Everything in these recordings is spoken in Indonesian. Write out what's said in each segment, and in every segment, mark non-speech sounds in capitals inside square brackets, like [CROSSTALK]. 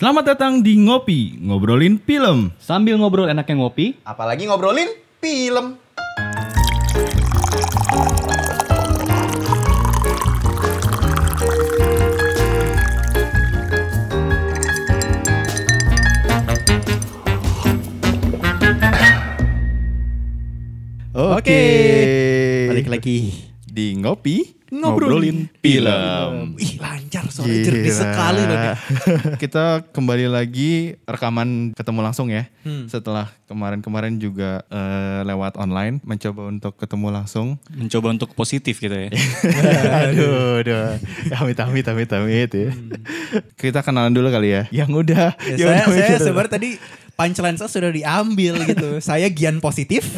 Selamat datang di Ngopi, ngobrolin film. Sambil ngobrol enaknya ngopi, Apalagi ngobrolin film. Oke. Balik lagi. Di Ngopi, Ngobrolin film. Ih lancar soalnya jernih sekali loh nih. [LAUGHS] Kita kembali lagi rekaman ketemu langsung ya. Hmm. Setelah kemarin-kemarin juga eh, lewat online mencoba untuk ketemu langsung. mencoba untuk positif gitu ya. [LAUGHS] aduh, aduh. Amit amit amit amit ya. Kita kenalan dulu kali ya. Yang udah. Ya, yang saya udah saya sebenarnya tadi punchline saya sudah diambil gitu. [LAUGHS] saya Gian positif.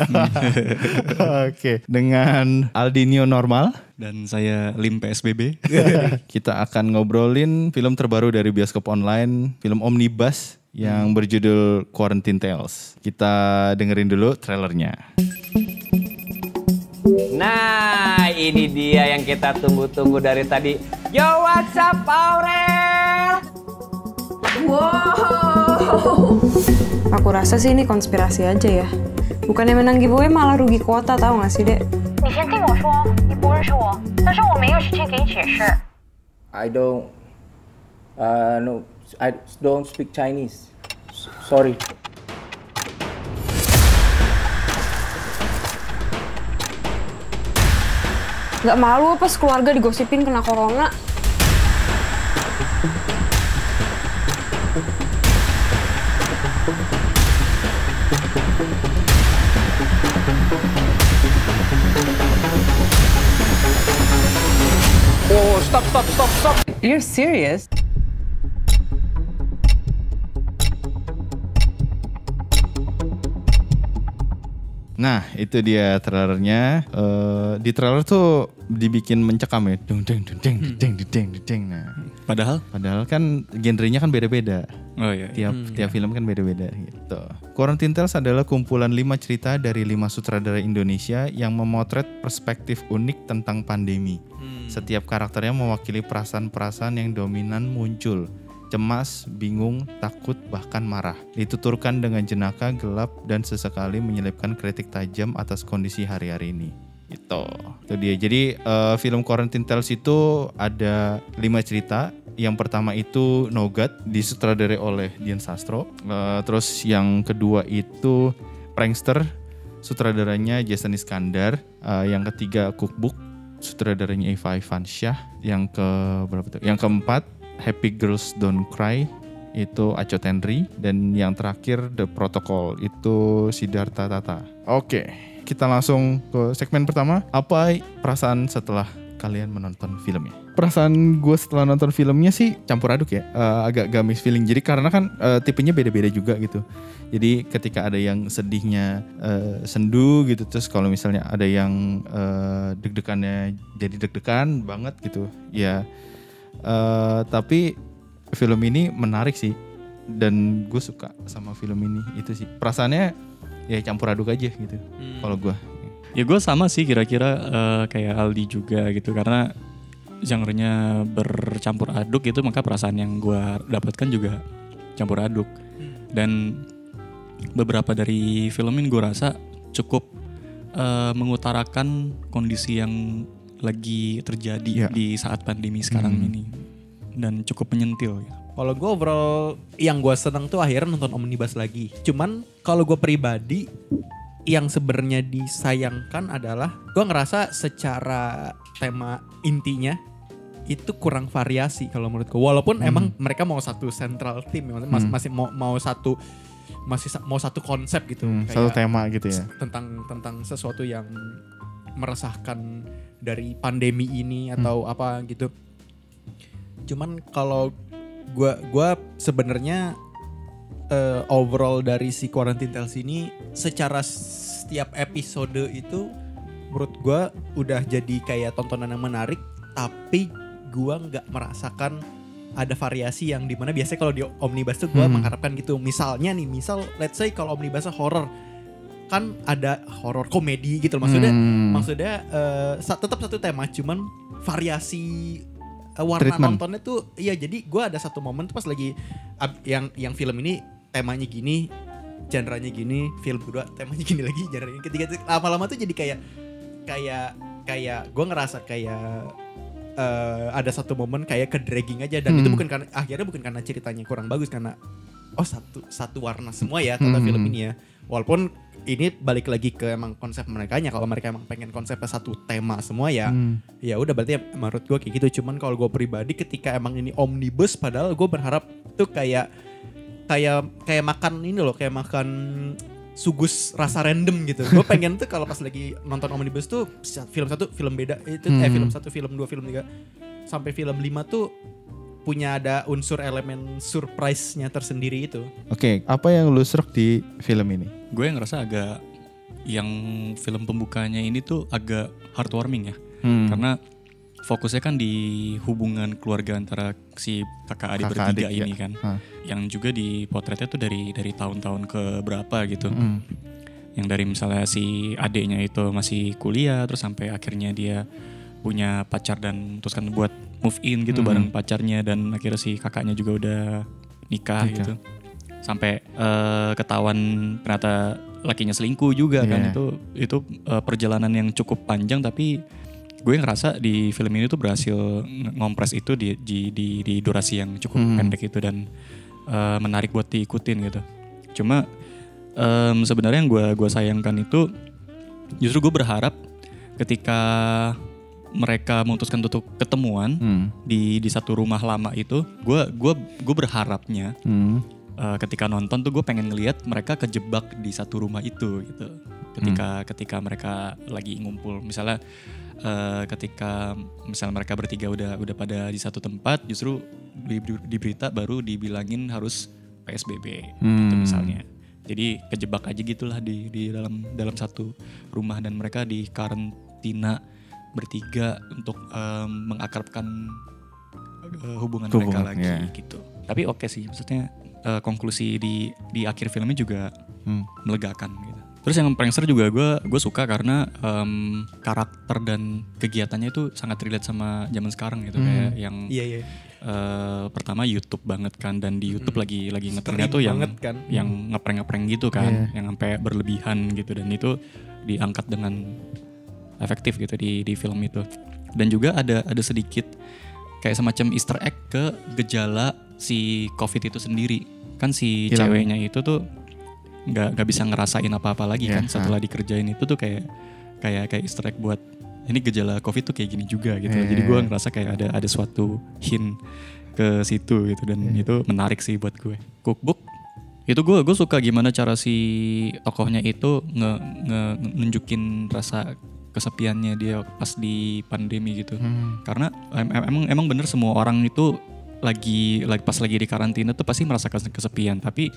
[LAUGHS] Oke, dengan Aldinio normal. Dan saya Lim PSBB. [LAUGHS] Kita akan ngobrolin film terbaru dari bioskop online, film Omnibus yang berjudul Quarantine Tales. Kita dengerin dulu trailernya. Nah, ini dia yang kita tunggu-tunggu dari tadi. Yo, what's up, Aurel? Wow. Wow. [LAUGHS] Aku rasa sih ini konspirasi aja ya. Bukan yang menang giveaway malah rugi kuota tahu nggak sih, Dek? I don't uh, no I don't speak Chinese. Sorry. Gak malu apa sekeluarga digosipin kena corona? You're serious? Nah, itu dia trailernya. Eh, di trailer tuh dibikin mencekam ya. Dung deng dung deng dung deng dung deng dung deng. Nah, Padahal, padahal kan genrenya kan beda-beda. Oh iya. Tiap tiap film kan beda-beda gitu. Quarantine Tales adalah kumpulan lima cerita dari lima sutradara Indonesia yang memotret perspektif unik tentang pandemi. Setiap karakternya mewakili perasaan-perasaan yang dominan muncul. Cemas, bingung, takut, bahkan marah. Dituturkan dengan jenaka, gelap, dan sesekali menyelipkan kritik tajam atas kondisi hari-hari ini. Itu, itu dia. Jadi eh, film Quarantine Tales itu ada lima cerita. Yang pertama itu Nogat disutradarai oleh Dian Sastro. Eh, terus yang kedua itu Prankster sutradaranya Jason Iskandar. Eh, yang ketiga Cookbook sutradaranya Eva Ivansyah. Yang ke berapa tuh? Yang keempat Happy Girls Don't Cry itu Aco Tenri dan yang terakhir The Protocol itu Siddhartha Tata. Oke, kita langsung ke segmen pertama. Apa perasaan setelah kalian menonton filmnya? Perasaan gue setelah nonton filmnya sih campur aduk ya, Eh, agak gamis feeling. Jadi karena kan eh, tipenya beda-beda juga gitu. Jadi ketika ada yang sedihnya eh, sendu gitu, terus kalau misalnya ada yang eh, deg-degannya jadi deg-degan banget gitu, ya. eh, tapi film ini menarik sih dan gue suka sama film ini itu sih perasaannya ya campur aduk aja gitu kalau gue Ya gue sama sih kira-kira eh, kayak Aldi juga gitu karena genre-nya bercampur aduk gitu maka perasaan yang gue dapatkan juga campur aduk dan beberapa dari film ini gue rasa cukup eh, mengutarakan kondisi yang lagi terjadi Ya. di saat pandemi sekarang Hmm. ini dan cukup menyentil ya. Kalau gue overall yang gue seneng tuh akhirnya nonton Omnibus lagi. Cuman kalau gue pribadi yang sebenarnya disayangkan adalah gue ngerasa secara tema intinya itu kurang variasi kalau menurutku. Walaupun emang mereka mau satu central maksudnya mas- Hmm. masih mau mau satu masih sa- mau satu konsep gitu. Hmm, Kayak satu tema gitu ya tentang tentang sesuatu yang meresahkan dari pandemi ini atau apa gitu. Cuman kalau gua gua sebenarnya eh, overall dari si Quarantine Tales ini secara setiap episode itu menurut gua udah jadi kayak tontonan yang menarik tapi gua nggak merasakan ada variasi yang di mana biasanya kalau di omnibus tuh gua Hmm. mengharapkan gitu misalnya nih misal let's say kalau omnibusnya horror kan ada horror komedi gitu loh maksudnya Hmm. maksudnya sa- tetap satu tema cuman variasi eh, warna Treatment. nontonnya tuh iya jadi gue ada satu momen tuh pas lagi ab- yang yang film ini temanya gini genre-nya gini film kedua temanya gini lagi genre ketiga tuh lama-lama tuh jadi kayak kayak kayak gue ngerasa kayak eh, ada satu momen kayak ke dragging aja dan itu Hmm. bukan karena akhirnya bukan karena ceritanya kurang bagus karena oh satu satu warna semua ya total Hmm. film ini ya walaupun ini balik lagi ke emang konsep mereka nya kalau mereka emang pengen konsepnya satu tema semua ya Hmm. ya udah berarti ya menurut gue kayak gitu. Cuman kalau gue pribadi ketika emang ini omnibus padahal gue berharap tuh kayak kayak kayak makan ini loh kayak makan sugus rasa random gitu. Gue pengen tuh kalau pas lagi nonton omnibus tuh film satu film beda. Itu eh Hmm. film satu film dua film tiga. Sampai film lima tuh punya ada unsur elemen surprise-nya tersendiri itu Oke, apa yang lu serok di film ini? Gue yang ngerasa agak yang film pembukanya ini tuh agak heartwarming ya. Hmm. Karena fokusnya kan di hubungan keluarga antara si kakak adik Kakak bertiga adik, ya. ini kan. Hah. Yang juga di potretnya tuh dari dari tahun-tahun ke berapa gitu. Hmm. Yang dari misalnya si adiknya itu masih kuliah terus sampai akhirnya dia punya pacar dan terus kan buat move in gitu Hmm. bareng pacarnya dan akhirnya si kakaknya juga udah nikah, Nikah. gitu. Sampai eh, ketahuan ternyata lakinya selingkuh juga kan Iya. itu itu eh, perjalanan yang cukup panjang tapi gue ngerasa di film ini tuh berhasil ng- ngompres itu di di di, di durasi yang cukup Hmm. pendek itu dan eh, menarik buat diikutin gitu. Cuma em, sebenarnya yang gue gua sayangkan itu justru gue berharap ketika mereka memutuskan untuk ketemuan Hmm. di di satu rumah lama itu, gue gua gue berharapnya Hmm. eh, ketika nonton tuh gue pengen ngelihat mereka kejebak di satu rumah itu gitu. Ketika ketika mereka lagi ngumpul, misalnya eh, ketika misalnya mereka bertiga udah udah pada di satu tempat, justru di, di berita baru dibilangin harus PSBB gitu Hmm. misalnya. Jadi kejebak aja gitulah di di dalam dalam satu rumah dan mereka di karantina bertiga untuk em, mengakrabkan eh, hubungan, mereka lagi ya. gitu. Tapi oke sih, maksudnya eh, konklusi di di akhir filmnya juga Hmm. melegakan gitu. Terus yang prankster juga gue gue suka karena em, karakter dan kegiatannya itu sangat relate sama zaman sekarang gitu Hmm. kayak yang iya iya eh, pertama YouTube banget kan dan di YouTube Mm. lagi lagi ngetrennya tuh yang kan. yang ngeprank-ngeprank gitu kan, Iya. yang sampai berlebihan gitu dan itu diangkat dengan efektif gitu di di film itu. Dan juga ada ada sedikit kayak semacam Easter egg ke gejala si COVID itu sendiri. Kan si Hilang. ceweknya itu tuh nggak nggak bisa ngerasain apa-apa lagi Iya, kan setelah dikerjain itu tuh kayak kayak kayak Easter egg buat ini gejala COVID tuh kayak gini juga gitu. Iya, Jadi iya, gue iya. ngerasa kayak ada ada suatu hint ke situ gitu dan Iya. itu menarik sih buat gue. Cookbook itu gue gue suka gimana cara si tokohnya itu nge, nge- nunjukin rasa kesepiannya dia pas di pandemi gitu. Hmm. Karena em- em- emang emang bener semua orang itu lagi lagi pas lagi di karantina tuh pasti merasakan kesepian, tapi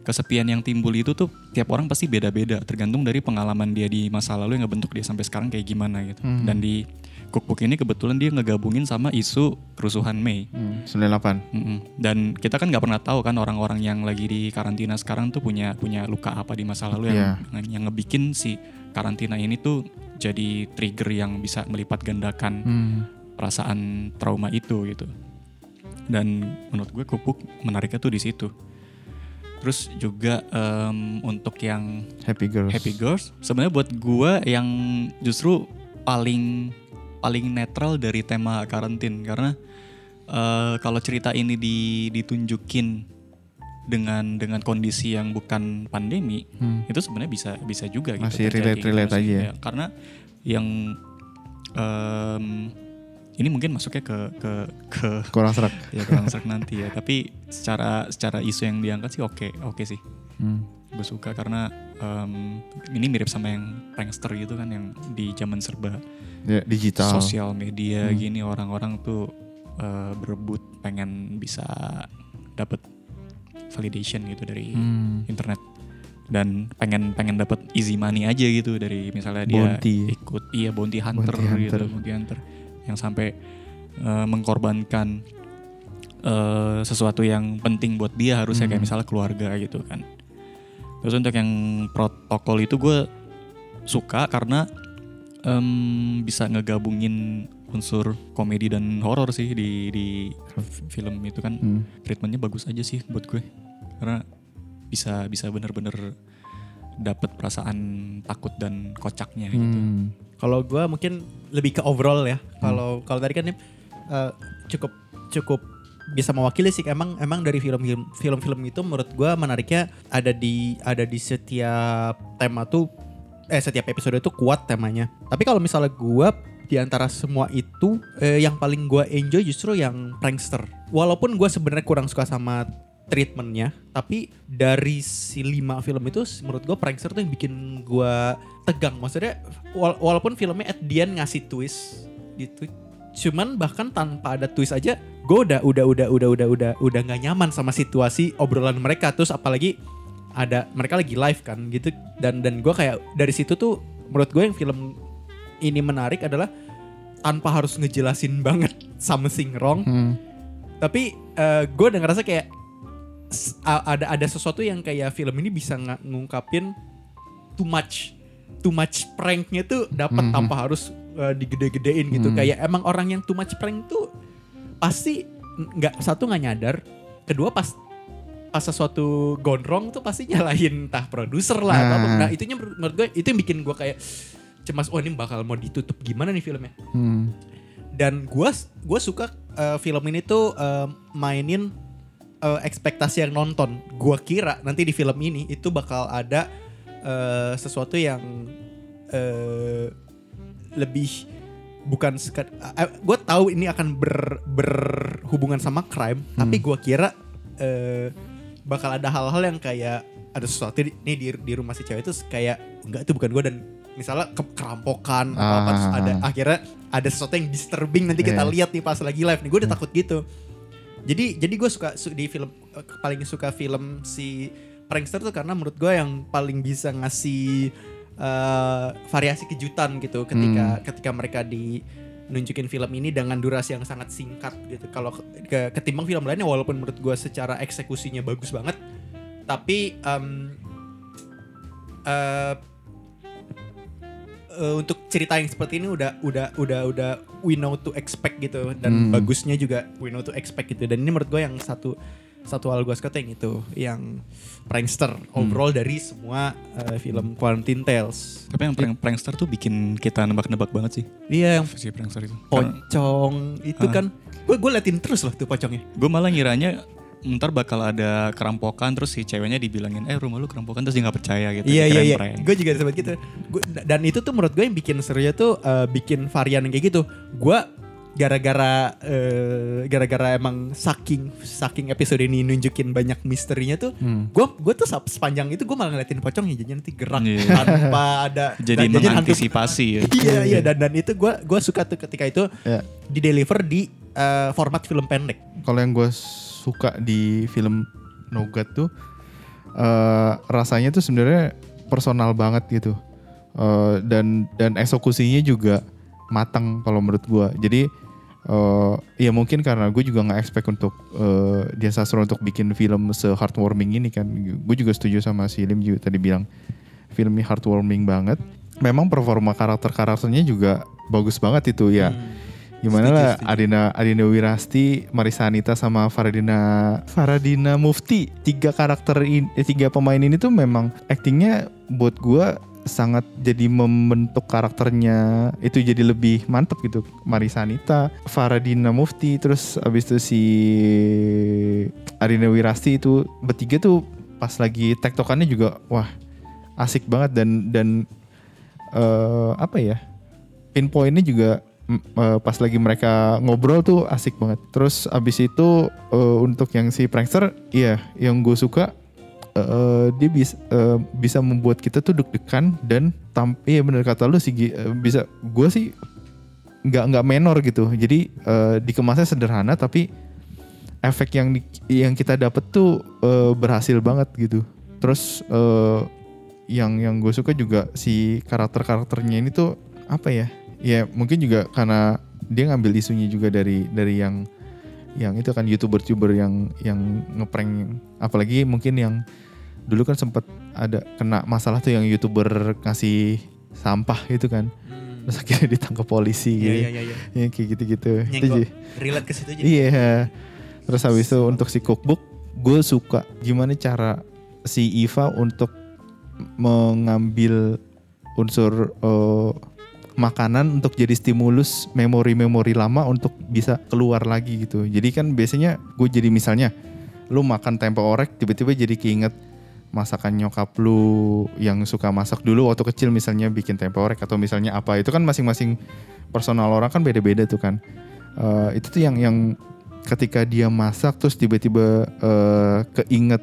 kesepian yang timbul itu tuh tiap orang pasti beda-beda tergantung dari pengalaman dia di masa lalu yang ngebentuk dia sampai sekarang kayak gimana gitu. Hmm. Dan di cookbook ini kebetulan dia ngegabungin sama isu kerusuhan Mei. Hmm. 98. Mm-mm. Dan kita kan nggak pernah tahu kan orang-orang yang lagi di karantina sekarang tuh punya punya luka apa di masa lalu yang Iya. yang ngebikin si karantina ini tuh jadi trigger yang bisa melipat gandakan Hmm. perasaan trauma itu gitu. Dan menurut gue Kupuk menariknya tuh di situ. Terus juga em, untuk yang Happy Girls. Happy Girls sebenarnya buat gue yang justru paling paling netral dari tema karantin karena eh, kalau cerita ini di, ditunjukin dengan dengan kondisi yang bukan pandemi Hmm. itu sebenarnya bisa bisa juga gitu Masih terjadi. relate-relate Masih- aja ya. ya, karena yang em, ini mungkin masuknya ke ke ke Kurang serak. [LAUGHS] ya kurang serak nanti ya tapi secara secara isu yang diangkat sih oke oke sih Hmm. gue suka karena em, ini mirip sama yang prankster gitu kan yang di zaman serba Ya, digital. sosial media Hmm. gini orang-orang tuh eh, berebut pengen bisa dapat validation gitu dari Hmm. internet dan pengen pengen dapat easy money aja gitu dari misalnya dia Bounty. ikut iya bounty hunter Bounty gitu hunter. bounty hunter yang sampai eh, mengkorbankan eh, sesuatu yang penting buat dia harusnya kayak Hmm. misalnya keluarga gitu kan terus untuk yang protokol itu gue suka karena em, bisa ngegabungin unsur komedi dan horor sih di di film itu kan Hmm. treatmentnya bagus aja sih buat gue karena bisa bisa bener-bener dapat perasaan takut dan kocaknya gitu. Hmm. Kalau gue mungkin lebih ke overall ya. Kalau kalau tadi kan eh, cukup cukup bisa mewakili sih. Emang emang dari film-film film-film itu menurut gue menariknya ada di ada di setiap tema tuh eh setiap episode itu kuat temanya. Tapi kalau misalnya gue di antara semua itu eh, yang paling gue enjoy justru yang prankster. Walaupun gue sebenarnya kurang suka sama treatmentnya, tapi dari si lima film itu menurut gue prankster tuh yang bikin gue tegang. Maksudnya wala- walaupun filmnya at the end ngasih twist gitu, cuman bahkan tanpa ada twist aja, gue udah udah udah udah udah udah udah nggak nyaman sama situasi obrolan mereka. Terus apalagi ada mereka lagi live kan gitu dan dan gue kayak dari situ tuh menurut gue yang film ini menarik adalah tanpa harus ngejelasin [LAUGHS] banget something wrong Hmm. tapi gue udah ngerasa kayak ada ada sesuatu yang kayak film ini bisa nga- ngungkapin too much too much pranknya tuh dapat Mhm. tanpa harus uh, digede-gedein gitu Hmm. kayak emang orang yang too much prank tuh pasti nggak satu nggak nyadar kedua pas pas sesuatu gone wrong tuh pasti nyalahin entah produser lah atau apa. Nah. nah itunya menurut gue itu yang bikin gue kayak cemas oh ini bakal mau ditutup gimana nih filmnya Hmm. dan gua gua suka uh, film ini tuh uh, mainin uh, ekspektasi yang nonton. Gua kira nanti di film ini itu bakal ada uh, sesuatu yang uh, lebih bukan sekat. Uh, gue tahu ini akan ber, berhubungan sama crime, tapi gua kira uh, bakal ada hal-hal yang kayak ada sesuatu di, nih di, di rumah si cewek itu kayak enggak itu bukan gue dan misalnya ke- kerampokan atau apa terus Ah. ada akhirnya ada sesuatu yang disturbing nanti kita Iya. lihat nih pas lagi live nih. Gue udah takut gitu. Jadi jadi gue suka su- di film paling suka film si prankster tuh karena menurut gue yang paling bisa ngasih eh, variasi kejutan gitu ketika ketika mereka di nunjukin film ini dengan durasi yang sangat singkat gitu. Kalau ke- ke- ketimbang film lainnya walaupun menurut gue secara eksekusinya bagus banget tapi em, eh, eh, untuk cerita yang seperti ini udah udah udah udah we know to expect gitu. Dan Hmm. bagusnya juga we know to expect gitu. Dan ini menurut gue yang satu satu hal gue suka yang itu yang prankster overall dari semua eh, film Quarantine Tales. Tapi yang prank prankster tuh bikin kita nebak-nebak banget sih. Iya yang si prankster itu. Karena pocong itu Ah. kan. Gue gue liatin terus loh tuh pocongnya. Gue malah ngiranya ntar bakal ada kerampokan terus si ceweknya dibilangin eh rumah lu kerampokan terus dia nggak percaya gitu. Iya iya iya. Gue juga sempat gitu. Gua, dan itu tuh menurut gue yang bikin serunya tuh eh, bikin varian kayak gitu. Gue gara-gara eh, gara-gara emang saking saking episode ini nunjukin banyak misterinya tuh Hmm. gue gue tuh sepanjang itu gue malah ngeliatin pocongnya jadi nanti gerak Iya. tanpa ada [LAUGHS] Jadi dan- hantu- mengantisipasi ya. iya iya dan dan itu gue gue suka tuh ketika itu Ya. di deliver di eh, format film pendek Kalau yang gue suka di film Nogat tuh eh, rasanya tuh sebenarnya personal banget gitu Eh, dan dan eksekusinya juga matang kalau menurut gue. Jadi eh, ya mungkin karena gue juga nggak expect untuk eh, dia sastra untuk bikin film se heartwarming ini kan. Gue juga setuju sama si Lim juga tadi bilang filmnya heartwarming banget. Memang performa karakter-karakternya juga bagus banget itu ya. Gimana Setuju, lah setuju. Adina Adina Wirasti, Marisa Anita sama Faradina Faradina Mufti. Tiga karakter ini, eh, tiga pemain ini tuh memang aktingnya buat gua sangat jadi membentuk karakternya itu jadi lebih mantep gitu. Marisa Anita, Faradina Mufti, terus abis itu si Adina Wirasti itu bertiga tuh pas lagi tektokannya juga wah asik banget dan dan eh, apa ya pinpointnya juga eh, pas lagi mereka ngobrol tuh asik banget. Terus abis itu eh, untuk yang si prankster, iya yang gue suka eh, dia bisa bisa membuat kita tuh deg-degan dan tam iya bener kata lu sih eh, bisa gue sih nggak nggak menor gitu. Jadi eh, dikemasnya sederhana tapi efek yang di- yang kita dapet tuh eh, berhasil banget gitu. Terus eh, yang yang gue suka juga si karakter-karakternya ini tuh apa ya? Ya mungkin juga karena dia ngambil isunya juga dari dari yang yang itu kan youtuber-youtuber yang yang ngeprank apalagi mungkin yang dulu kan sempat ada kena masalah tuh yang youtuber ngasih sampah itu kan terus akhirnya ditangkap polisi Iya gitu. iya iya. iya. Ya, kayak gitu-gitu. Itu sih. Relate ke situ aja. Iya. Terus habis itu untuk si cookbook, gue suka gimana cara si Iva untuk mengambil unsur eh, makanan untuk jadi stimulus memori-memori lama untuk bisa keluar lagi gitu. Jadi kan biasanya gue jadi misalnya lu makan tempe orek tiba-tiba jadi keinget masakan nyokap lu yang suka masak dulu waktu kecil misalnya bikin tempe orek atau misalnya apa itu kan masing-masing personal orang kan beda-beda tuh kan. Eh, itu tuh yang yang ketika dia masak terus tiba-tiba eh, keinget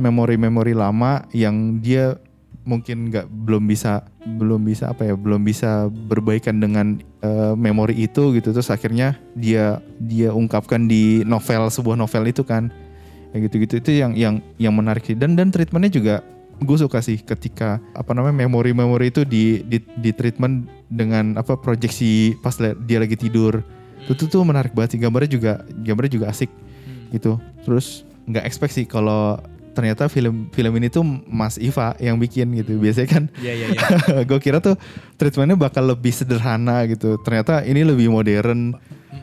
memori-memori lama yang dia mungkin nggak belum bisa belum bisa apa ya belum bisa berbaikan dengan eh, memori itu gitu. Terus akhirnya dia dia ungkapkan di novel sebuah novel itu kan. Kayak gitu-gitu itu yang yang yang menarik sih. Dan dan treatmentnya juga gue suka sih ketika apa namanya memori-memori itu di di, di treatment dengan apa proyeksi pas le- dia lagi tidur. Itu tuh, tuh menarik banget sih. Gambarnya juga gambarnya juga asik gitu. Terus nggak expect sih kalau ternyata film film ini tuh Mas Iva yang bikin gitu. Biasanya kan Iya iya iya. [LAUGHS] gue kira tuh treatmentnya bakal lebih sederhana gitu. Ternyata ini lebih modern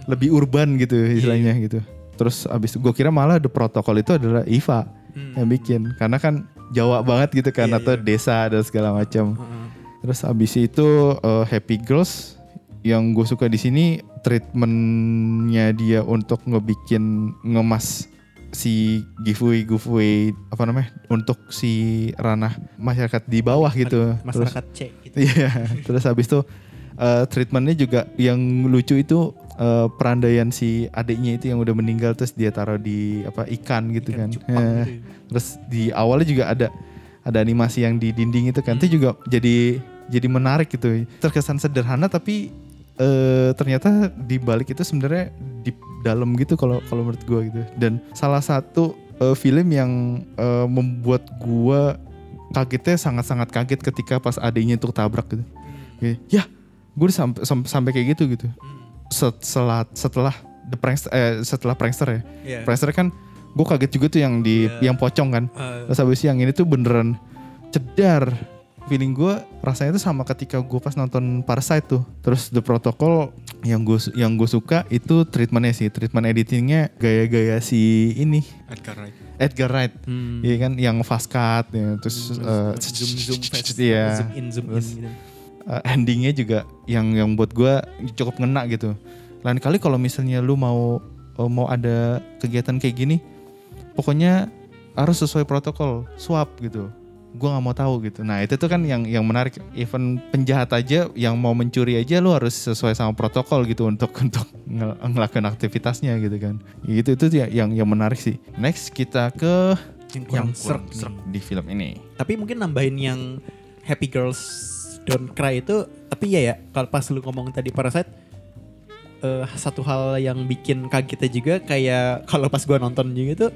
lebih urban gitu istilahnya gitu. Terus abis gue kira malah the protokol itu adalah Iva yang bikin. Karena kan Jawa banget gitu kan Iya, atau iya. desa dan segala macam. Terus abis itu uh, Happy Girls yang gue suka di sini treatmentnya dia untuk ngebikin ngemas si giveaway giveaway apa namanya untuk si ranah masyarakat di bawah gitu terus Masyarakat C gitu. [LAUGHS] Iya, terus habis itu eh, treatmentnya juga yang lucu itu eh, perandaian si adiknya itu yang udah meninggal terus dia taruh di apa ikan gitu Ikan kan. Eh, gitu. Terus di awalnya juga ada ada animasi yang di dinding itu kan. Itu juga jadi jadi menarik gitu. Terkesan sederhana tapi eh, ternyata di balik itu sebenarnya di dalam gitu kalau kalau menurut gua gitu. Dan salah satu eh, film yang eh, membuat gua kagetnya sangat-sangat kaget ketika pas adiknya itu tabrak gitu. Kayak, Ya, gue sampai sampai kayak gitu gitu. Setelah setelah the prankster eh, setelah prankster ya. Iya. Prankster kan gue kaget juga tuh yang di Iya. yang pocong kan. Eh, Terus habis yang ini tuh beneran cedar. Feeling gue rasanya tuh sama ketika gue pas nonton Parasite tuh. Terus The Protocol yang gue yang gue suka itu treatmentnya sih, treatment editingnya gaya-gaya si ini Edgar Wright. Edgar Wright, Hmm. iya kan, yang fast cut, ya. terus eh, zoom zoom fast [LAUGHS] iya. zoom in zoom in Terus, gitu. eh, endingnya juga yang yang buat gue cukup ngena gitu. Lain kali kalau misalnya lu mau eh, mau ada kegiatan kayak gini, pokoknya harus sesuai protokol, swab gitu. Gue nggak mau tahu gitu. Nah itu tuh kan yang yang menarik. Even penjahat aja yang mau mencuri aja lu harus sesuai sama protokol gitu untuk [LAUGHS] untuk ngel- ngelakuin aktivitasnya gitu kan. Gitu itu tuh ya- yang yang menarik sih. Next kita ke Yang yang serk serk di film ini. Tapi mungkin nambahin yang Happy Girls Don't Cry itu tapi ya ya kalau pas lu ngomong tadi Parasite eh, satu hal yang bikin kagetnya juga kayak kalau pas gua nonton juga tuh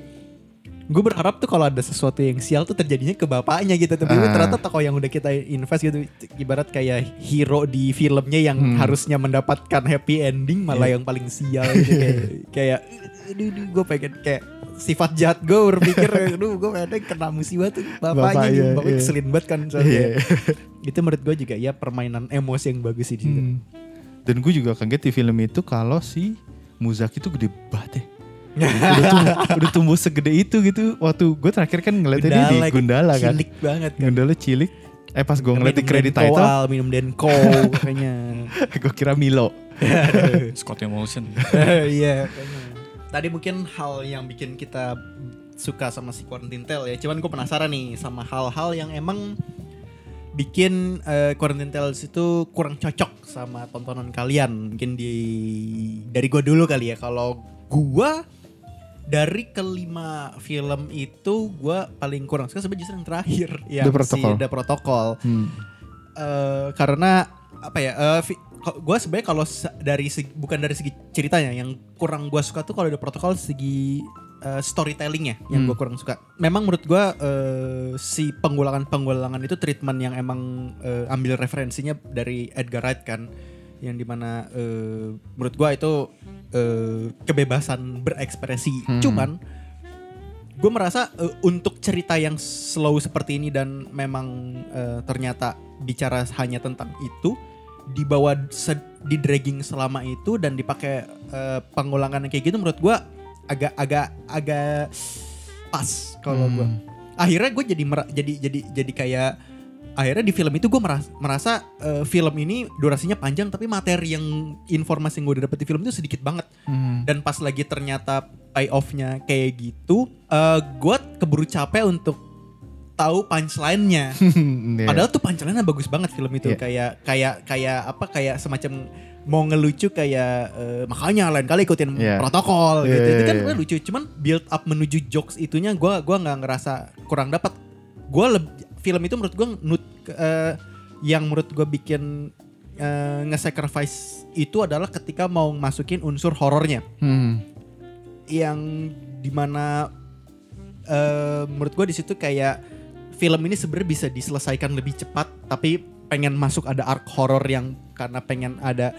gue berharap tuh kalau ada sesuatu yang sial tuh terjadinya ke bapaknya gitu tapi Ah. ternyata tokoh yang udah kita invest gitu ibarat kayak hero di filmnya yang Hmm. harusnya mendapatkan happy ending malah yang paling sial gitu kayak kayak aduh, aduh gue pengen kayak sifat jahat gue berpikir aduh gue pengen kena musibah tuh bapaknya Bapaknya, gitu bapaknya iya. keselin banget kan soalnya Iya. itu menurut gue juga ya permainan emosi yang bagus sih. Hmm. Dan gue juga kaget di film itu kalau si Muzaki itu gede banget ya. Udah, tumbuh, udah tumbuh segede itu gitu. Waktu gue terakhir kan ngeliatnya dia di Gundala kan. Cilik banget kan. Gundala cilik. Eh pas gue ngeliat di kredit title, Al, minum Denko kayaknya. [LAUGHS] gue kira Milo. [LAUGHS] Scott Emotion. [LAUGHS] Iya. kayaknya. Tadi mungkin hal yang bikin kita suka sama si Quarantine Tale ya. Cuman gue penasaran nih sama hal-hal yang emang bikin eh, Quarantine Tales itu kurang cocok sama tontonan kalian. Mungkin di dari gue dulu kali ya. Kalau gue dari kelima film itu gue paling kurang suka sebenarnya justru yang terakhir yang The Protocol. si The Protocol. Hmm. Eh, karena apa ya? gue sebenarnya kalau dari segi, bukan dari segi ceritanya yang kurang gue suka tuh kalau ada protokol segi eh, storytellingnya yang gue kurang suka. Memang menurut gue eh, si penggulangan penggulangan itu treatment yang emang eh, ambil referensinya dari Edgar Wright kan, yang di mana eh, menurut gue itu eh, kebebasan berekspresi. Cuman gue merasa eh, untuk cerita yang slow seperti ini dan memang eh, ternyata bicara hanya tentang itu dibawa di dragging selama itu dan dipakai eh, pengulangan kayak gitu menurut gua agak agak agak pas kalau gua. Akhirnya gue jadi jadi jadi jadi kayak akhirnya di film itu gue merasa, merasa eh, film ini durasinya panjang tapi materi yang informasi yang gue dapet di film itu sedikit banget dan pas lagi ternyata pay off-nya kayak gitu eh gue keburu capek untuk tahu punchline-nya [LAUGHS] Iya. padahal tuh punchline-nya bagus banget film itu Iya. kayak kayak kayak apa kayak semacam mau ngelucu kayak eh, makanya lain kali ikutin Iya. protokol Iya, gitu itu iya, kan iya. gue lucu cuman build up menuju jokes itunya gue gua nggak ngerasa kurang dapat gue film itu menurut gue nut eh, yang menurut gue bikin eh, nge-sacrifice itu adalah ketika mau masukin unsur horornya Hmm. yang di mana eh menurut gue di situ kayak film ini sebenarnya bisa diselesaikan lebih cepat tapi pengen masuk ada arc horror yang karena pengen ada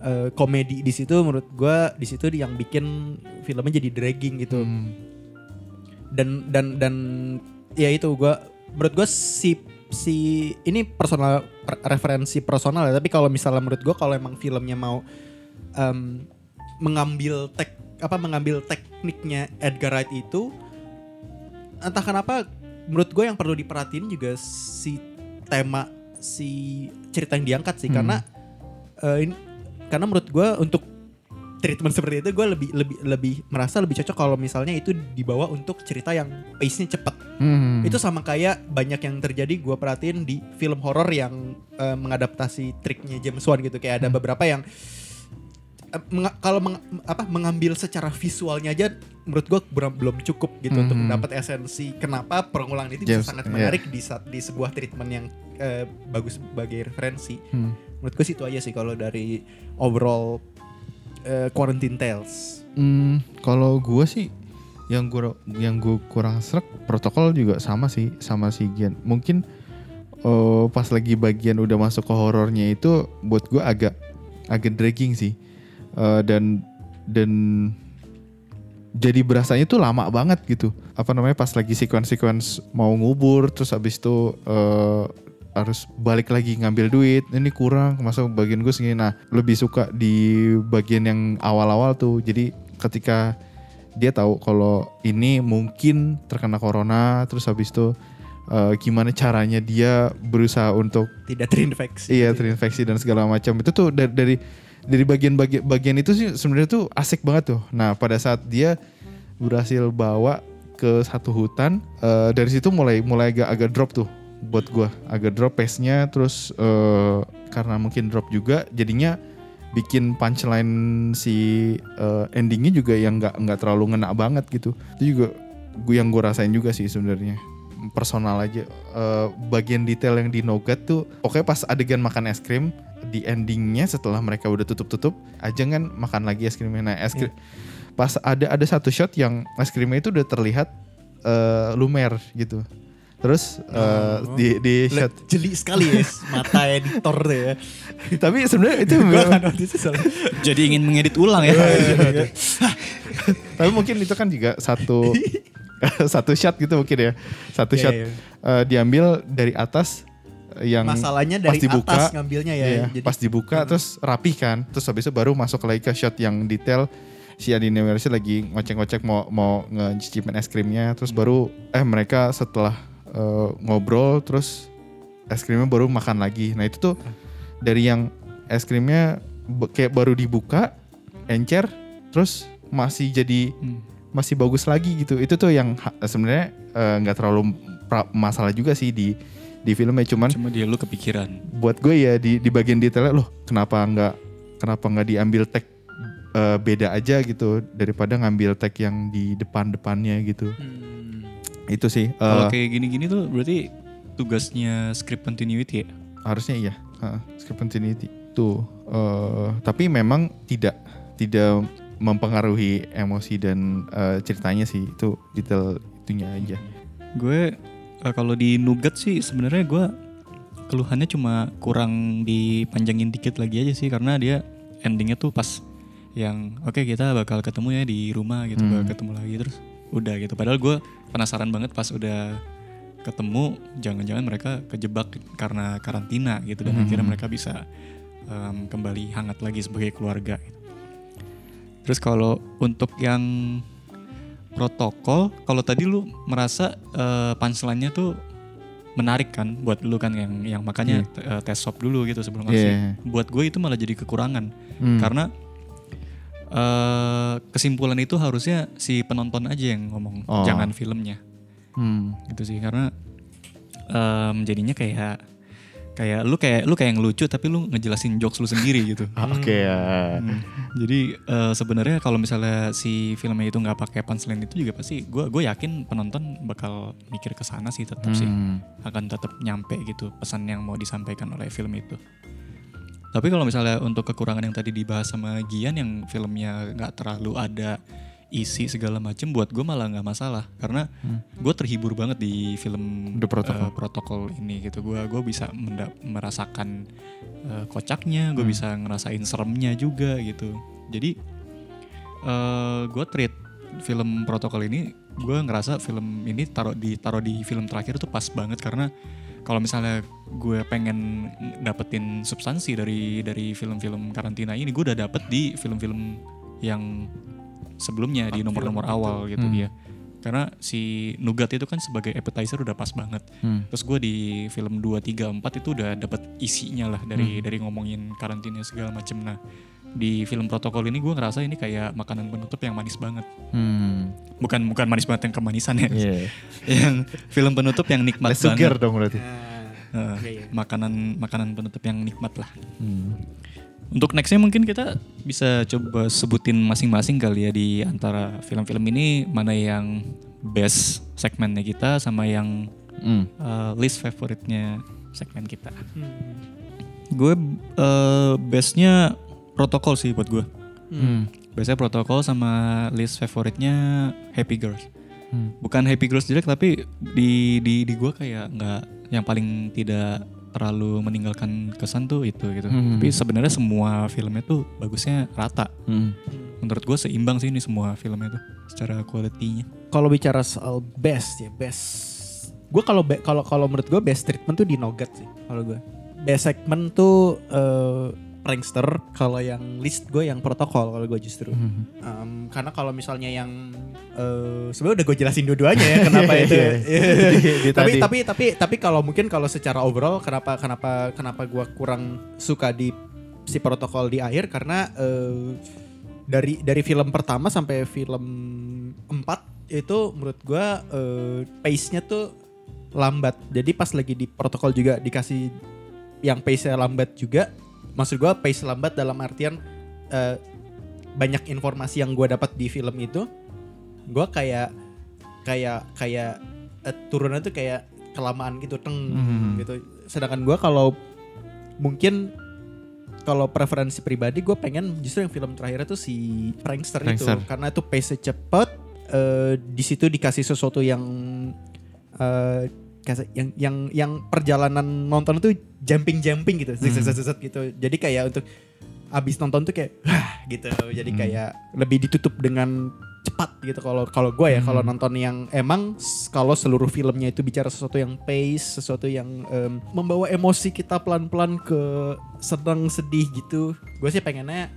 eh, komedi di situ menurut gue di situ yang bikin filmnya jadi dragging gitu Hmm. dan dan dan ya itu gue menurut gue si si ini personal re- referensi personal ya tapi kalau misalnya menurut gue kalau emang filmnya mau em, mengambil tek apa mengambil tekniknya Edgar Wright itu entah kenapa menurut gue yang perlu diperhatiin juga si tema si cerita yang diangkat sih Hmm. karena eh, ini karena menurut gue untuk treatment seperti itu gue lebih lebih lebih merasa lebih cocok kalau misalnya itu dibawa untuk cerita yang pace-nya cepat Hmm. itu sama kayak banyak yang terjadi gue perhatiin di film horor yang eh, mengadaptasi triknya James Wan gitu kayak ada Hmm. beberapa yang eh, menga- kalau meng- apa mengambil secara visualnya aja menurut gue belum cukup gitu untuk Hmm. mendapat esensi kenapa pengulangan itu James, bisa sangat iya. menarik di saat di sebuah treatment yang eh, bagus sebagai referensi Hmm. menurut gue sih itu aja sih kalau dari overall eh, Quarantine Tales Hmm, kalau gue sih yang gue yang gue kurang serak protokol juga sama sih sama si Gian. Mungkin eh, pas lagi bagian udah masuk ke horornya itu buat gue agak agak dragging sih. Eh, dan dan jadi berasanya tuh lama banget gitu. Apa namanya pas lagi sequence-sequence mau ngubur terus habis itu eh, harus balik lagi ngambil duit. Ini kurang masuk bagian gue segini. Nah lebih suka di bagian yang awal-awal tuh. Jadi ketika dia tahu kalau ini mungkin terkena corona terus habis itu eh, gimana caranya dia berusaha untuk tidak terinfeksi. Iya terinfeksi dan segala macam. Itu tuh dari dari dari bagian-bagian bagian itu sih sebenarnya tuh asik banget tuh. Nah pada saat dia berhasil bawa ke satu hutan eh, dari situ mulai mulai agak agak drop tuh buat gua. Agak drop pace-nya terus eh, karena mungkin drop juga jadinya bikin punchline si eh, endingnya juga yang nggak nggak terlalu ngena banget gitu. Itu juga gue yang gue rasain juga sih sebenarnya. Personal aja. Eh, bagian detail yang di Nogat tuh pokoknya pas adegan makan es krim di endingnya setelah mereka udah tutup-tutup aja kan makan lagi es krimnya. Nah es krim pas ada ada satu shot yang es krimnya itu udah terlihat eh, lumer gitu terus eh, di di shot jeli sekali ya [LAUGHS] mata editor tuh ya. Tapi sebenarnya itu [LAUGHS] memang- Jadi ingin mengedit ulang ya. tapi mungkin itu kan juga satu [LAUGHS] satu shot gitu mungkin ya. Satu Iya, shot iya. eh, diambil dari atas yang masalahnya pas dari dibuka, atas ngambilnya ya Iya, jadi pas dibuka terus rapi kan. Terus habis itu baru masuk lagi ke shot yang detail. Si Adine Mercy lagi ngocek-ngocek mau mau ngecicipin es krimnya. Terus baru eh mereka setelah eh, ngobrol terus es krimnya baru makan lagi. Nah itu tuh dari yang es krimnya kayak baru dibuka encer terus masih jadi Hmm. masih bagus lagi gitu. Itu tuh yang sebenarnya eh, nggak terlalu pra- masalah juga sih di di filmnya. Cuman Cuma dia lu kepikiran. buat gue ya di di bagian detailnya loh kenapa nggak kenapa nggak diambil tag eh, beda aja gitu daripada ngambil tag yang di depan depannya gitu itu sih eh, Kalau kayak gini-gini tuh berarti tugasnya script continuity ya. harusnya iya Heeh, script continuity tuh eh, tapi memang tidak tidak mempengaruhi emosi dan eh, ceritanya sih itu detail itunya aja Gue eh, kalau di Nugat sih sebenarnya gue keluhannya cuma kurang dipanjangin dikit lagi aja sih karena dia endingnya tuh pas yang oke kita bakal ketemu ya di rumah gitu Hmm. bakal ketemu lagi terus udah gitu padahal gue penasaran banget pas udah ketemu jangan-jangan mereka kejebak karena karantina gitu dan Hmm. akhirnya mereka bisa em, kembali hangat lagi sebagai keluarga. Terus kalau untuk yang protokol, kalau tadi lu merasa eh, punchline-nya tuh menarik kan buat lu kan yang yang makanya eh, tes swab dulu gitu sebelum ngasih. Iya. Buat gue itu malah jadi kekurangan Hmm. karena eh, kesimpulan itu harusnya si penonton aja yang ngomong, Oh. jangan filmnya Hmm. gitu sih karena em, jadinya kayak kayak lu kayak lu kayak ngelucu tapi lu ngejelasin jokes lu sendiri gitu. [LAUGHS] Oke ya. Hmm. Jadi eh, sebenarnya kalau misalnya si filmnya itu nggak pakai punchline itu juga pasti gue gue yakin penonton bakal mikir ke sana sih tetap sih Hmm. akan tetap nyampe gitu pesan yang mau disampaikan oleh film itu. Tapi kalau misalnya untuk kekurangan yang tadi dibahas sama Gian yang filmnya nggak terlalu ada isi segala macem buat gue malah nggak masalah karena gue terhibur banget di film Hmm. The Protocol. eh, protokol ini gitu gue gue bisa merasakan eh, kocaknya gue Hmm. bisa ngerasain seremnya juga gitu jadi eh gue treat film protokol ini gue ngerasa film ini taruh di taruh di film terakhir tuh pas banget karena kalau misalnya gue pengen dapetin substansi dari dari film-film karantina ini gue udah dapet di film-film yang sebelumnya di nomor-nomor awal gitu Hmm. dia karena si Nugat itu kan sebagai appetizer udah pas banget Hmm. terus gue di film 2, 3, 4 itu udah dapet isinya lah Hmm. dari dari ngomongin karantina segala macem nah di film protokol ini gue ngerasa ini kayak makanan penutup yang manis banget Hmm. bukan bukan manis banget yang kemanisan ya Iya. [LAUGHS] yang film penutup yang nikmat Less sugar banget dong berarti. Eh, makanan makanan penutup yang nikmat lah Hmm. untuk nextnya mungkin kita bisa coba sebutin masing-masing kali ya di antara film-film ini mana yang best segmennya kita sama yang Hmm. uh, least favoritnya segmen kita. Gue uh, bestnya protokol sih buat gue. Hmm. Biasanya protokol sama list favoritnya Happy Girls. Hmm. Bukan Happy Girls jelek tapi di di di gue kayak nggak yang paling tidak terlalu meninggalkan kesan tuh itu gitu. Hmm. Tapi sebenarnya semua filmnya tuh bagusnya rata. Hmm. Menurut gue seimbang sih ini semua filmnya tuh secara kualitinya. Kalau bicara soal best ya best. Gue kalau kalau kalau menurut gue best treatment tuh di Nogat sih kalau gue. Best segment tuh eh, prankster. Kalau yang list gue yang protokol kalau gue justru. Em, karena kalau misalnya yang eh, sebenarnya udah gue jelasin dua-duanya ya kenapa [LAUGHS] itu. Di- [LAUGHS] di tapi tapi tapi tapi kalau mungkin kalau secara overall kenapa kenapa kenapa gue kurang suka di si protokol di akhir karena eh, dari dari film pertama sampai film 4 itu menurut gua eh, pace-nya tuh lambat. Jadi pas lagi di protokol juga dikasih yang pace-nya lambat juga. Maksud gua pace lambat dalam artian eh, banyak informasi yang gua dapat di film itu gua kayak kayak kayak eh, turunnya tuh kayak kelamaan gitu teng Hmm. gitu. Sedangkan gua kalau mungkin kalau preferensi pribadi gue pengen justru yang film terakhir itu si prankster, Prankster. itu karena itu pace cepet eh, di situ dikasih sesuatu yang eh, kasih- yang yang yang perjalanan nonton itu jumping jumping gitu. Zet, zet, zet, gitu. Jadi kayak untuk abis nonton tuh kayak wah gitu. Jadi kayak lebih ditutup dengan cepat gitu kalau kalau gue ya kalau nonton yang emang kalau seluruh filmnya itu bicara sesuatu yang pace sesuatu yang em, membawa emosi kita pelan-pelan ke sedang sedih gitu gue sih pengennya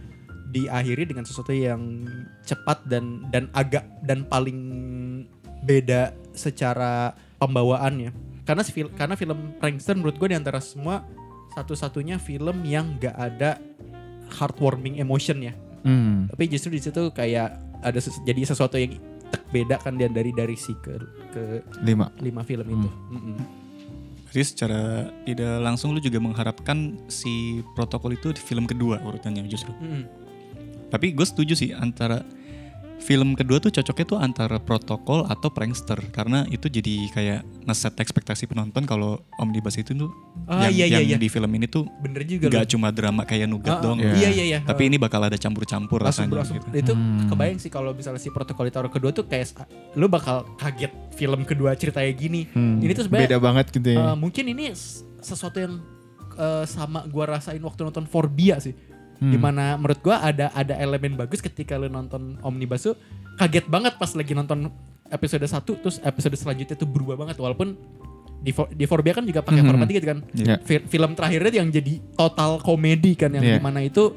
diakhiri dengan sesuatu yang cepat dan dan agak dan paling beda secara pembawaannya karena si fil- karena film Prankster menurut gue di antara semua satu-satunya film yang gak ada heartwarming emotion ya Hmm. tapi justru di situ kayak ada ses- jadi sesuatu yang tek beda kan dia dari dari si ke ke Lima. lima film itu Mm-mm. Jadi secara tidak langsung lu juga mengharapkan si protokol itu di film kedua urutannya justru. Mm-mm. Tapi gue setuju sih antara film kedua tuh cocoknya tuh antara protokol atau prankster karena itu jadi kayak ngeset ekspektasi penonton kalau omnibus itu tuh Ah, yang, iya, iya, yang iya. di film ini tuh bener juga gak loh. cuma drama kayak nugat Ah, dong. iya iya iya Tapi ini bakal ada campur-campur langsung rasanya langsung gitu. itu Hmm. kebayang sih kalau misalnya si protokol ditaruh kedua tuh kayak lu bakal kaget film kedua ceritanya gini Hmm. ini tuh sebenarnya beda banget gitu ya. Uh, mungkin ini sesuatu yang uh, sama gua rasain waktu nonton Forbia sih. Hmm. Di mana menurut gua ada ada elemen bagus ketika lu nonton Omnibus tuh kaget banget pas lagi nonton episode 1 terus episode selanjutnya tuh berubah banget walaupun di di Forbia kan juga pakai Mhm. format gitu kan. Iya. Fi- Film terakhirnya yang jadi total komedi kan yang Iya. di mana itu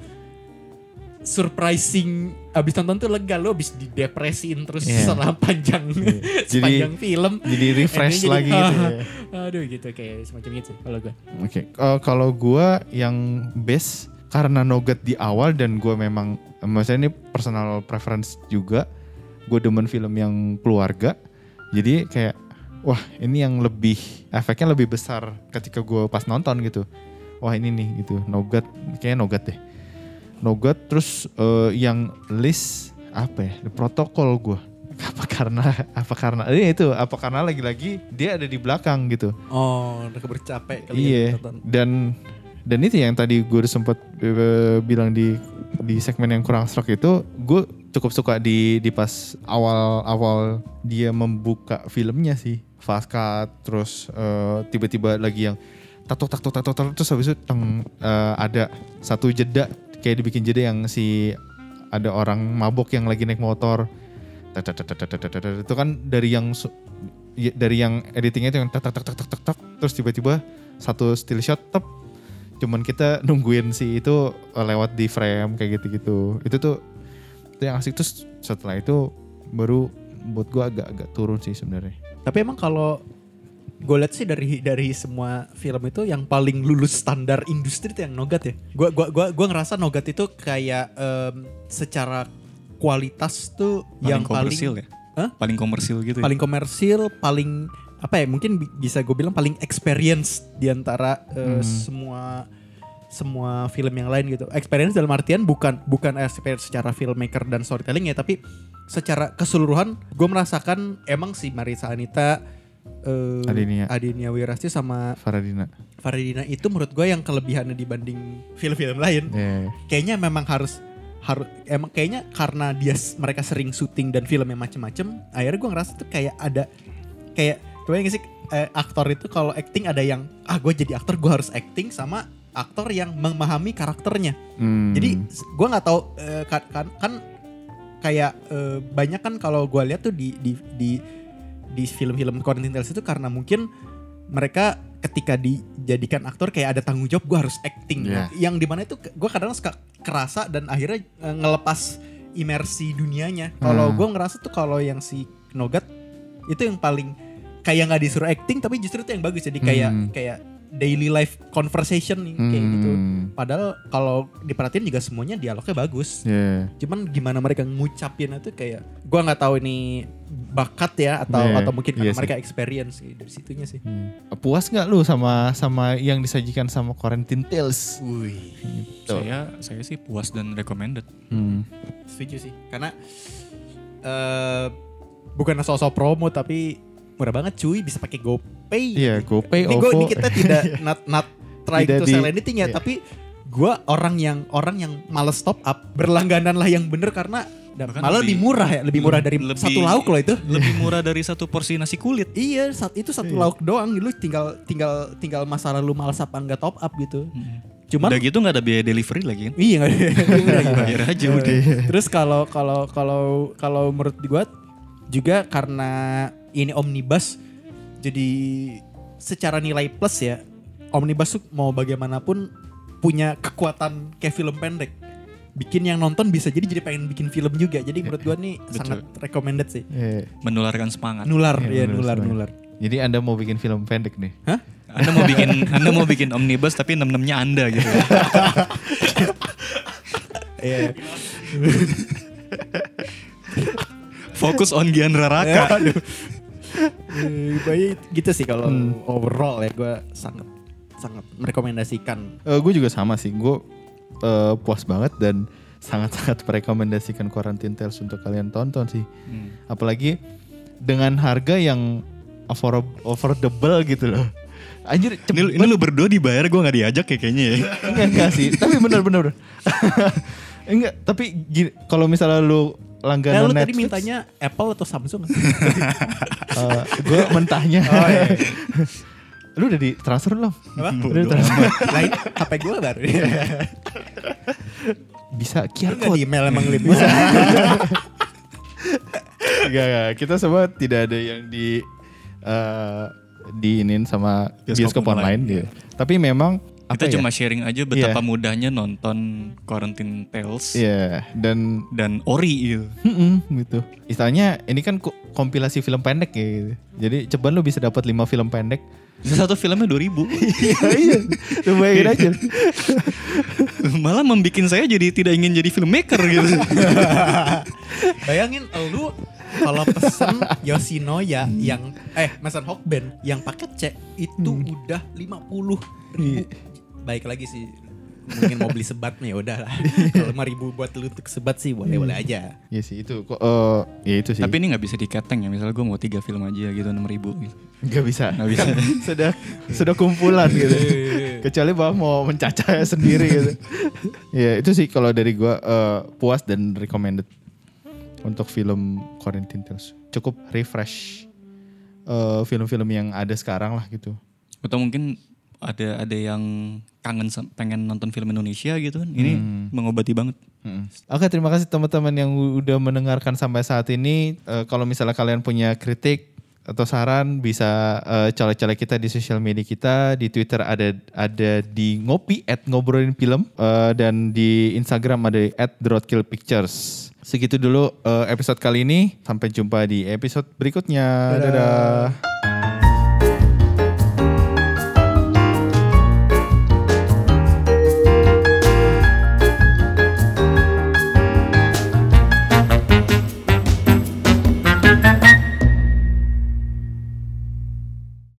surprising abis nonton tuh lega lo abis didepresiin terus Iya. selama panjang [LAUGHS] sepanjang film jadi refresh Endingnya lagi jadi, gitu ya. [LAUGHS] aduh gitu kayak semacam itu sih kalau gue Oke, eh, kalau gua yang best karena Nogat di awal dan gua memang maksudnya ini personal preference juga. Gue demen film yang keluarga. Jadi kayak wah, ini yang lebih efeknya lebih besar ketika gua pas nonton gitu. Wah, ini nih gitu. Nogat kayaknya Nogat deh. Nogat terus eh, yang list apa ya? Protokol gua. [LAUGHS] Apa karena apa karena eh, itu apa karena lagi-lagi dia ada di belakang gitu. oh udah keburu capek kali ya Iya. Dan dan itu yang tadi gue udah sempet eh, bilang di di segmen yang kurang stroke itu, gue cukup suka di di pas awal-awal dia membuka filmnya sih, fast cut, terus eh, tiba-tiba lagi yang tatok tatok tatok tatok terus habis itu teng, eh, ada satu jeda kayak dibikin jeda yang si ada orang mabok yang lagi naik motor itu kan dari yang ya, dari yang editingnya itu yang tak tak tak tak tak tak terus tiba-tiba satu still shot tep cuman kita nungguin si itu eh, lewat di frame kayak gitu-gitu itu tuh itu yang asik terus setelah itu baru buat gua agak-agak turun sih sebenarnya Tapi emang kalau gue lihat sih dari dari semua film itu yang paling lulus standar industri itu yang Nogat ya. Gua gua gua gua ngerasa Nogat itu kayak em, secara kualitas tuh Paling yang komersil paling ya. Hah? Paling komersil gitu. ya. paling komersil, paling apa ya? Mungkin bi- bisa gue bilang paling experience di antara eh, semua semua film yang lain gitu. Experience dalam artian bukan bukan experience secara filmmaker dan storytelling ya, tapi secara keseluruhan gue merasakan emang si Marisa Anita eh, Adinia. Adinia Wirasti sama Faradina Faridina itu menurut gue yang kelebihannya dibanding film-film lain. ya Kayaknya memang harus harus emang kayaknya karena dia mereka sering syuting dan filmnya macem-macem, akhirnya gue ngerasa tuh kayak ada kayak kebayang gak sih eh, aktor itu kalau acting ada yang ah gue jadi aktor gue harus acting sama aktor yang memahami karakternya. Hmm. Jadi gue nggak tahu eh, kan, kan kan kayak eh, banyak kan kalau gue lihat tuh di di di di film-film Quentin Tales itu karena mungkin mereka ketika dijadikan aktor kayak ada tanggung jawab gue harus acting Iya. yang di mana itu gue kadang suka kerasa dan akhirnya eh, ngelepas imersi dunianya kalau Hmm. gue ngerasa tuh kalau yang si Nogat itu yang paling kayak nggak disuruh acting tapi justru itu yang bagus jadi kayak Hmm. kayak daily life conversation nih kayak gitu Hmm. Padahal kalau diperhatiin juga semuanya dialognya bagus. ya Cuman gimana mereka ngucapin itu kayak gua nggak tahu ini bakat ya atau Iya, atau mungkin karena iya sih. mereka experience sih dari situnya sih. puas nggak lu sama sama yang disajikan sama Quarantine Tales Wih, Tuh. Saya saya sih puas dan recommended. Hmm. setuju sih. Karena eh bukan sosok promo tapi murah banget cuy bisa pakai GoPay. Iya, GoPay, ini gua, OVO. ini kita tidak [LAUGHS] not not trying Tidak to di- sell anything ya, iya. tapi gua orang yang orang yang males top up berlangganan lah yang bener karena dan Bahkan malah lebih lebih- murah ya, lebih murah dari lebih- satu lauk loh itu. Lebih murah dari satu porsi nasi kulit. Iya, saat itu satu lauk doang, lu tinggal tinggal tinggal masalah lu malas apa enggak top up gitu. Cuman Udah gitu nggak ada biaya delivery lagi kan? iya nggak ada. Udah. [LAUGHS] Bayar aja udah. Terus kalau kalau kalau kalau menurut gua juga karena ini omnibus jadi secara nilai plus ya omnibus tuh mau bagaimanapun punya kekuatan kayak film pendek bikin yang nonton bisa jadi jadi pengen bikin film juga jadi menurut gua nih Betul. sangat recommended sih Iya. Menularkan semangat. nular Iya, ya bener, nular nular Jadi Anda mau bikin film pendek nih? Hah? Anda mau bikin Anda mau bikin omnibus tapi enam-enamnya Anda gitu. Iya. Fokus on Gian Raraka. Aduh. Eh, bayi gitu sih kalau overall ya gue sangat sangat merekomendasikan. gue juga sama sih. Gue eh, puas banget dan sangat-sangat merekomendasikan Quarantine Tales untuk kalian tonton sih. Hmm. Apalagi dengan harga yang afford- affordable gitu loh. Anjir, Ini, cepet ini lu berdua dibayar gue nggak diajak ya kayaknya ya. [LAUGHS] enggak, enggak sih. tapi bener-bener. [LAUGHS] enggak, tapi gini, kalau misalnya lu Nah, langganan lu tadi mintanya Apple atau Samsung? [LAUGHS] gue mentahnya. Oh, iya. lu udah di transfer belum? Apa? Udah di transfer. Lain HP gue baru. Bisa Lu QR code. di email emang Lip? Bisa. Enggak, enggak. Kita semua tidak ada yang di eh, diinin sama bioskop, Bioskop online, online, gitu. Tapi memang apa Kita ya? cuma sharing aja betapa Iya. mudahnya nonton Quarantine Tales Iya, dan dan Ori gitu. Mm-mm, gitu. Istilahnya ini kan ko- kompilasi film pendek ya gitu. Jadi ceban lu bisa dapat 5 film pendek. Satu filmnya 2000. [LAUGHS] Iya, iya. Lu bayangin aja. [LAUGHS] Malah membikin saya jadi tidak ingin jadi filmmaker gitu. [LAUGHS] Bayangin lu kalau pesen Yoshinoya yang eh pesan Hokben yang paket C itu udah 50 ribu. Baik lagi sih mungkin mau beli sebat nih udah lah. [LAUGHS] Kalau 5 ribu buat lu untuk sebat sih boleh-boleh aja. Iya sih itu kok eh, ya itu sih. Tapi ini nggak bisa diketeng ya. Misalnya gue mau tiga film aja gitu 6000 gitu. nggak bisa. Nggak bisa. [LAUGHS] sudah sudah kumpulan gitu. [LAUGHS] Kecuali bahwa mau mencacah sendiri gitu. ya itu sih kalau dari gua eh, puas dan recommended untuk film Quarantine Tales. Cukup refresh eh, film-film yang ada sekarang lah gitu. Atau mungkin ada ada yang kangen pengen nonton film Indonesia gitu kan. Ini mengobati banget. Mm. Oke, terima kasih teman-teman yang udah mendengarkan sampai saat ini. Eh, kalau misalnya kalian punya kritik atau saran bisa eh, colek-colek kita di sosial media kita di Twitter ada ada di ngopi at ngobrolin film eh, dan di Instagram ada at Pictures. Segitu dulu eh, episode kali ini. Sampai jumpa di episode berikutnya. Dadah.